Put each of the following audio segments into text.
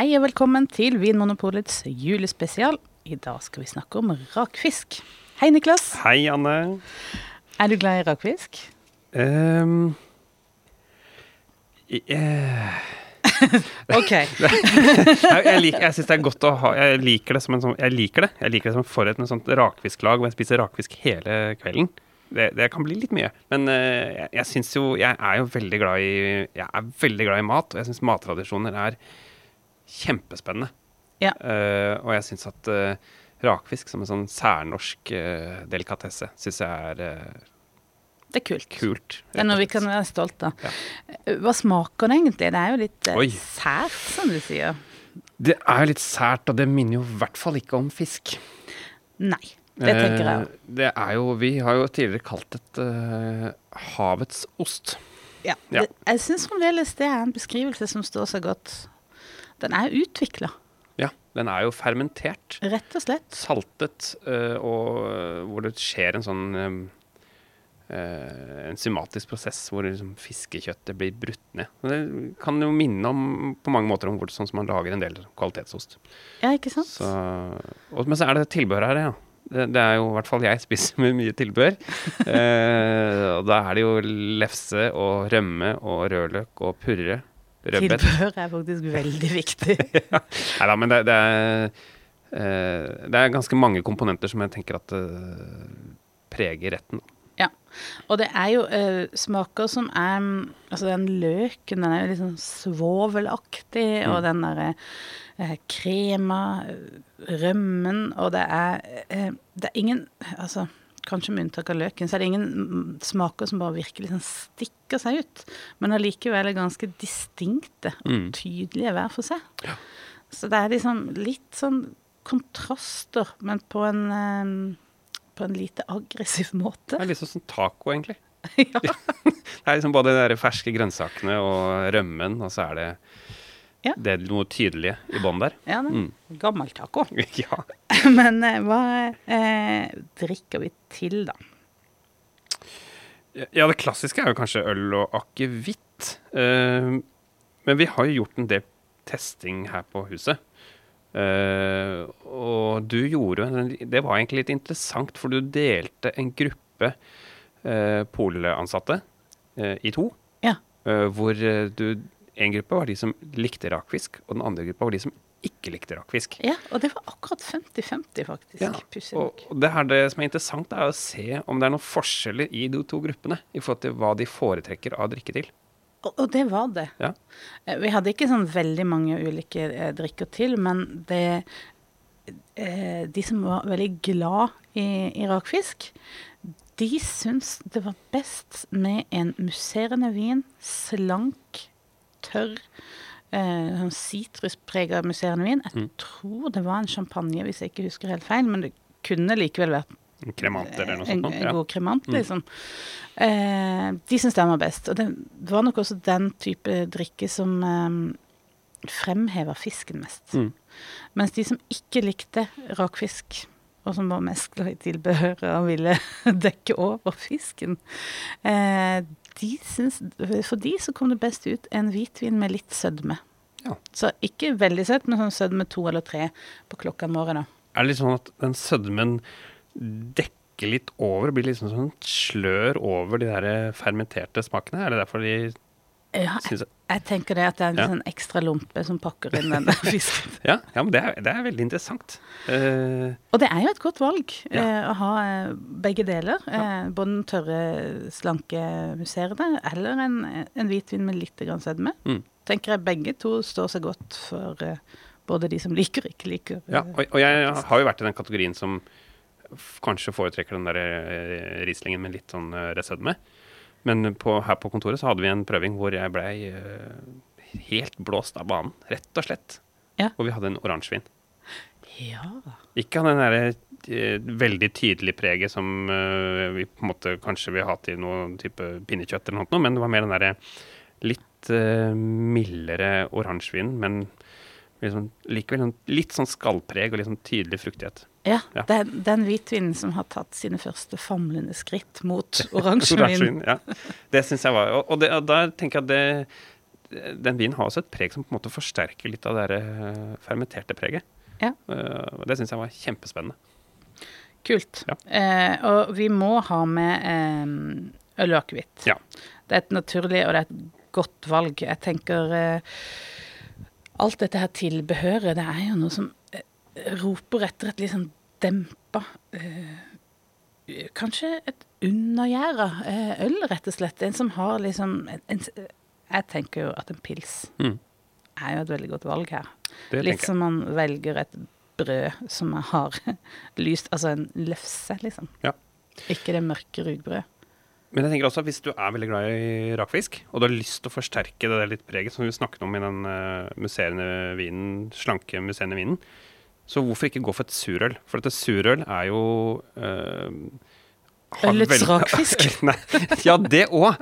Hei og velkommen til Vinmonopolets julespesial. I dag skal vi snakke om rakfisk. Hei, Niklas. Hei, Anne. Er du glad i rakfisk? Um, yeah. OK. jeg, jeg, lik, jeg syns det er godt å ha Jeg liker det som en sånn Jeg liker det Jeg liker det som forrett med et sånt rakfisklag hvor jeg spiser rakfisk hele kvelden. Det, det kan bli litt mye. Men uh, jeg, jeg syns jo Jeg er jo veldig glad i Jeg er veldig glad i mat, og jeg syns mattradisjoner er kjempespennende. Ja. Uh, og jeg syns at uh, rakfisk som en sånn særnorsk uh, delikatesse syns jeg er Det er kult. kult. Det er noe vi kan være stolt av. Ja. Hva smaker det egentlig? Det er jo litt sært, som du sier. Det er jo litt sært, og det minner jo i hvert fall ikke om fisk. Nei, det tenker jeg. Eh, det er jo Vi har jo tidligere kalt det havets ost. Ja. ja. Det, jeg syns fremdeles det er en beskrivelse som står så godt. Den er utvikla, Ja, den er jo fermentert. rett og slett. Saltet, eh, og eh, hvor det skjer en sånn eh, eh, enzymatisk prosess hvor liksom fiskekjøttet blir brutt ned. Det kan jo minne om på mange måter om hvor, sånn som man lager en del kvalitetsost. Ja, ikke sant? Så, og, men så er det tilbehør her, ja. Det, det er jo i hvert fall jeg spiser med mye tilbehør. eh, og da er det jo lefse og rømme og rødløk og purre. Rødbet. Tilbehør er faktisk veldig viktig. Nei da, men det, det er eh, Det er ganske mange komponenter som jeg tenker at eh, preger retten. Ja. Og det er jo uh, smaker som er Altså den løken, den er jo litt sånn svovelaktig, og Mm. den derre uh, krema, rømmen, og det er uh, Det er ingen Altså kanskje med unntak av løken, så er det ingen smaker som bare virkelig sånn stikker seg ut, men allikevel er ganske distinkte og Mm. tydelige hver for seg. Så det er liksom litt sånn kontraster, men på en på en lite aggressiv måte. Det er litt sånn som taco, egentlig. ja. Det er liksom både de ferske grønnsakene og rømmen, og så er det Ja. det er noe tydelig i bånn der. ja det. Mm. Gammel taco. ja. Men eh, hva eh, drikker vi til, da? Ja, det klassiske er jo kanskje øl og akevitt. Eh, men vi har jo gjort en del testing her på huset. Eh, og du gjorde Det var egentlig litt interessant, for du delte en gruppe uh, polansatte eh, i to. Ja. Eh, hvor du En gruppe var de som likte rakfisk, og den andre gruppa var de som ikke likte rakfisk. Ja, og det var akkurat 50-50, faktisk. Ja, Og, og det her det som er interessant, er å se om det er noen forskjeller i de to gruppene i forhold til hva de foretrekker av drikke til. Og, og det var det. Ja. Eh, Vi hadde ikke sånn veldig mange ulike eh, drikker til, men det eh, De som var veldig glad i, i rakfisk, de syntes det var best med en musserende vin, slank, tørr, eh, sånn sitrusprega musserende vin. Jeg Mm. tror det var en champagne, hvis jeg ikke husker helt feil, men det kunne likevel vært En Kremant eller noe sånt. en en god kremant, Mm. liksom. Eh, de syns den var best. Og det var nok også den type drikke som eh, fremheva fisken mest. Mm. Mens de som ikke likte rakfisk, og som var mest glad i tilbehøret og ville dekke over fisken, eh, de syns, for de så kom det best ut en hvitvin med litt sødme. Ja. Så ikke veldig søtt, men sånn sødme to eller tre på klokka om morgen. Er det litt sånn at den sødmen dekker litt over, blir liksom sånn slør over de der fermenterte smakene? Er det derfor de Ja, jeg, jeg tenker det at det er en Ja. sånn ekstra lompe som pakker inn den fisken. Ja, ja men det er, det er veldig interessant. Uh, Og det er jo et godt valg Ja. uh, å ha eh, begge deler. Eh, både den tørre, slanke musserende eller en, en hvitvin med litt grann sødme. Mm. Tenker jeg begge to står seg godt for eh, både de som liker og ikke liker. eh, ja, og, og jeg har jo vært i den kategorien som kanskje foretrekker den der rislingen med litt sånn uh, resødme. Men på, her på kontoret så hadde vi en prøving hvor jeg blei uh, helt blåst av banen, rett og slett. Ja. Og vi hadde en oransjevin. Ja. Ikke av den derre uh, veldig tydelige preget som uh, vi på en måte kanskje vil ha til noen type pinnekjøtt eller noe, men det var mer den derre litt eh, mildere oransjevinen, men liksom, likevel litt sånn skallpreg og litt sånn tydelig fruktighet. Ja. Ja. Den, den hvitvinen som har tatt sine første famlende skritt mot oransjevin. Ja. Det syns jeg var Og, det, og da tenker jeg at det den vinen har også et preg som på en måte forsterker litt av det der, eh, fermenterte preget. Ja. Eh, det syns jeg var kjempespennende. Kult. Ja. Eh, og vi må ha med eh, øl og akevitt. Ja. Det er et naturlig og det er et godt valg. Jeg tenker eh, Alt dette her tilbehøret, det er jo noe som eh, roper etter et litt sånn dempa eh, Kanskje et undergjæra eh, øl, rett og slett. En som har liksom en, en, Jeg tenker jo at en pils Mm. er jo et veldig godt valg her. Det Litt som man velger et brød som har lyst Altså en lefse, liksom. Ja. Ikke det mørke rugbrød. Men jeg tenker også at hvis du er veldig glad i rakfisk, og du har lyst til å forsterke det der litt preget som vi snakket om i den uh, musserende vinen, slanke musserende vinen, så hvorfor ikke gå for et surøl? For dette surøl er jo eh, Ølets rakfisk? Nei, ja, det òg.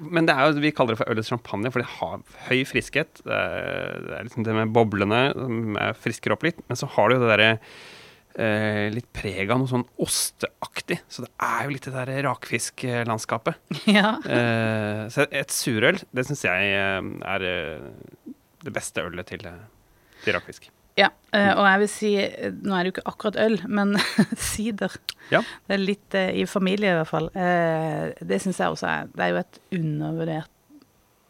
men det er jo, vi kaller det for ølets champagne, for det har høy friskhet. Det er, det er liksom det med boblene som er frisker opp litt. Men så har det jo det derre uh, litt preg av noe sånn osteaktig. Så det er jo litt det der rakfisklandskapet. ja. Uh, så et surøl, det syns jeg eh, er eh, det beste ølet til, eh, til rakfisk. Ja. eh, og jeg vil si eh, Nå er det jo ikke akkurat øl, men sider. Ja. Det er litt eh, i familie, i hvert fall. Det syns jeg også er Det er jo et undervurdert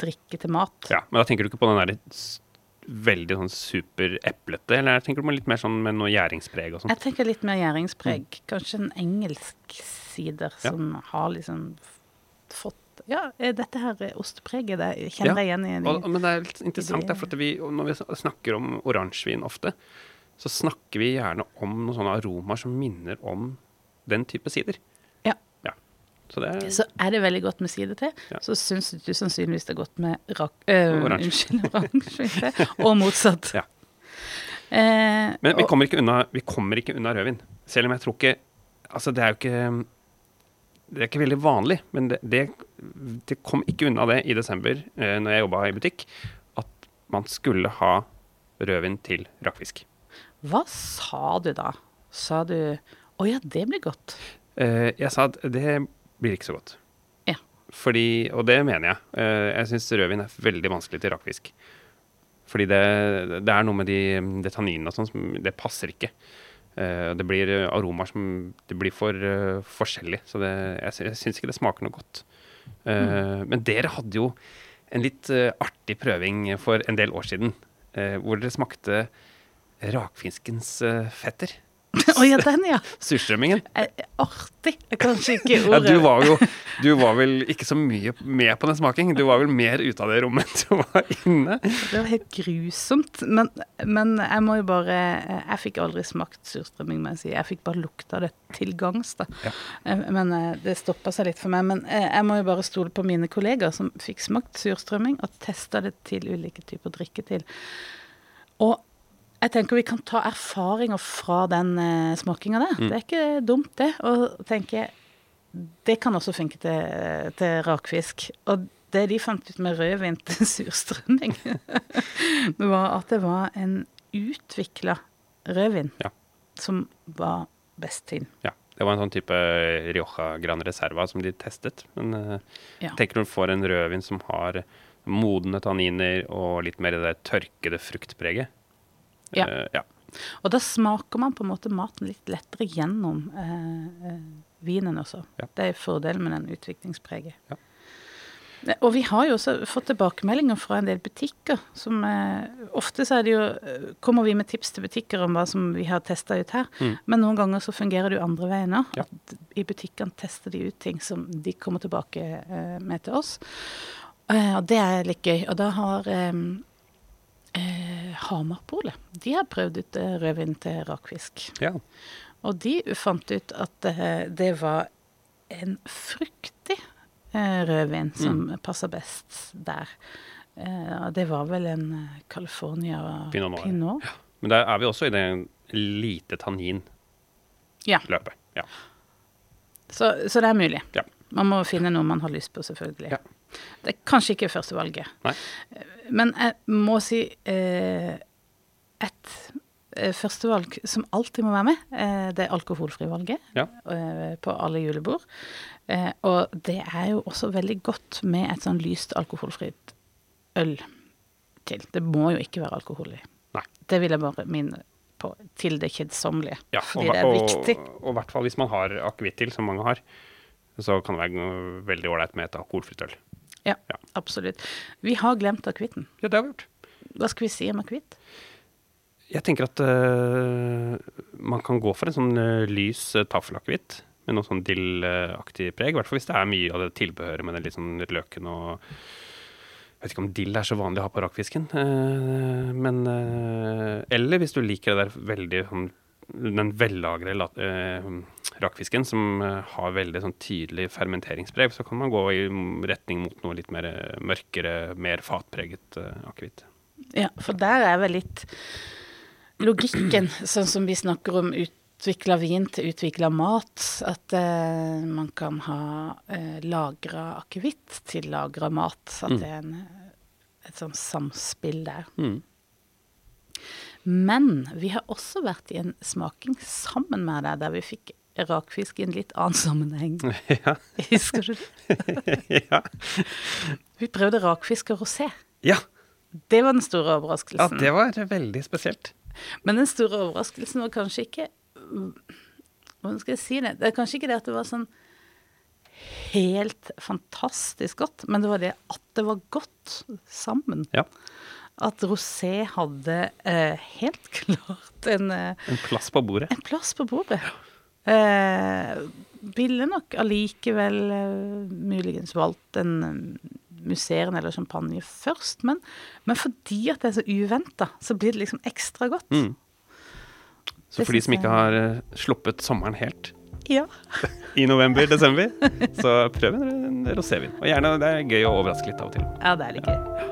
drikke til mat. Ja, Men da tenker du ikke på den der s- veldig sånn supereplete, eller tenker du på litt mer sånn med noe gjæringspreg og sånn? Jeg tenker litt mer gjæringspreg. Kanskje en engelsk sider Mm. Ja. som har liksom f- Ja, eh, dette her er ostepreget, det jeg kjenner Ja, jeg igjen i de Og, men det er litt interessant, der, for vi, når vi snakker om oransjevin ofte, så snakker vi gjerne om noen sånne aromaer som minner om den type sider. Ja. ja. Så det er Så er det veldig godt med sider til. Ja. Så syns du sannsynligvis det er godt med rak... øh, Oransje. Unnskyld. Og motsatt. Ja. Eh, Men vi kommer ikke unna, vi kommer ikke unna rødvin. Selv om jeg tror ikke Altså, det er jo ikke Det er ikke veldig vanlig, men det, det, det kom ikke unna det i desember, eh, når jeg jobba i butikk, at man skulle ha rødvin til rakfisk. Hva sa du da? Sa du Å ja, det blir godt. Eh, jeg sa at det blir ikke så godt. Ja. Fordi, og det mener jeg. Eh, jeg syns rødvin er veldig vanskelig til rakfisk. Fordi det, det er noe med de, de tanninene og sånn som Det passer ikke. Eh, det blir eh, aromaer som Det blir for eh, forskjellig. Så det, jeg, jeg syns ikke det smaker noe godt. Mm. Men dere hadde jo en litt artig prøving for en del år siden, hvor dere smakte rakfiskens fetter. Å ja, den, ja. Surstrømmingen. Eh, Artig er kanskje ikke Ja, du var jo Du var vel ikke så mye med på den smaking. Du var vel mer ute av det rommet du var inne. Det var helt grusomt. Men, men jeg må jo bare Jeg fikk aldri smakt surstrømming, må jeg si. Jeg fikk bare lukta det til gangs, da. Ja. Eh, Men eh, det stoppa seg litt for meg. Men jeg må jo bare stole på mine kollegaer som fikk smakt surstrømming, og testa det til ulike typer drikke til. Og jeg tenker vi kan ta erfaringer fra den uh, smakinga der. Mm. Det er ikke dumt, det. Og tenke Det kan også funke til, til rakfisk. Og det de fant ut med rødvin til surstrømming, var at det var en utvikla rødvin Ja. som var best til. Ja, Det var en sånn type Rioja Gran Reserva som de testet. Men uh, Ja. tenker du får en rødvin som har modne tanniner og litt mer det tørkede fruktpreget Ja. eh, ja. Og da smaker man på en måte maten litt lettere gjennom eh, eh, vinen også. Ja. Det er fordelen med den utviklingspreget. Ja. Eh, Og vi har jo også fått tilbakemeldinger fra en del butikker. som eh, Ofte så er det jo, kommer vi med tips til butikker om hva som vi har testa ut her. Mm. Men noen ganger så fungerer det jo andre veien òg. Ja. I butikkene tester de ut ting som de kommer tilbake eh, med til oss. Og det er litt gøy. Og da har eh, Hamarpolet De har prøvd ut eh, rødvin til rakfisk. ja. Og de fant ut at eh, det var en fruktig eh, rødvin som Mm. passer best der. Eh, det var vel en eh, California Pinot. Pinot. Men der er vi også i det lite tannin-løpet. Ja. Ja. Så, så det er mulig. Ja. Man må finne noe man har lyst på, selvfølgelig. Ja. Det er kanskje ikke førstevalget. Men jeg må si eh, et eh, førstevalg som alltid må være med, eh, det er alkoholfrivalget Ja. eh, på alle julebord. Eh, og det er jo også veldig godt med et sånn lyst alkoholfritt øl til. Det må jo ikke være alkohol i. Nei. Det vil jeg bare minne på til det kjedsommelige. Ja, fordi og, det er viktig. Og i hvert fall hvis man har akevitt til, som mange har, så kan det være veldig ålreit med et alkoholfritt øl. Absolutt. Vi har glemt akevitten. Ja, det har vi gjort. Hva skal vi si om akevitt? Jeg tenker at uh, man kan gå for en sånn uh, lys uh, taffelakevitt med noe sånn dillaktig preg. I hvert fall hvis det er mye av det tilbehøret med den litt sånn løken og Jeg vet ikke om dill er så vanlig å ha på rakfisken. men Eller hvis du liker det der veldig sånn den vellagre la- øh, rakfisken som øh, har veldig sånn tydelig fermenteringspreg, så kan man gå i retning mot noe litt mer øh, mørkere, mer fatpreget øh, akevitt. Ja, for der er vel litt logikken, sånn som vi snakker om utvikla vin til utvikla mat. At eh, man kan ha eh, lagra akevitt til lagra mat. At Mm. det er en, et sånt samspill der. Mm. Men vi har også vært i en smaking sammen med deg, der vi fikk rakfisk i en litt annen sammenheng. ja. Husker du det? ja. Vi prøvde rakfisk og rosé. ja. Det var den store overraskelsen. Ja, det var veldig spesielt. Men den store overraskelsen var kanskje ikke Hvordan skal jeg si det? Det er kanskje ikke det at det var sånn helt fantastisk godt, men det var det at det var godt sammen. Ja. At rosé hadde eh, helt klart en, eh, En plass på bordet. en plass på bordet. Eh, ville nok allikevel eh, muligens valgt en eh, musserende eller champagne først, men, men fordi at det er så uventa, så blir det liksom ekstra godt. Mm. Så for de som ikke har eh, sluppet sommeren helt Ja. i november-desember, så prøv en, en rosévin. Og gjerne, det er gøy å overraske litt av og til. ja, det er litt gøy.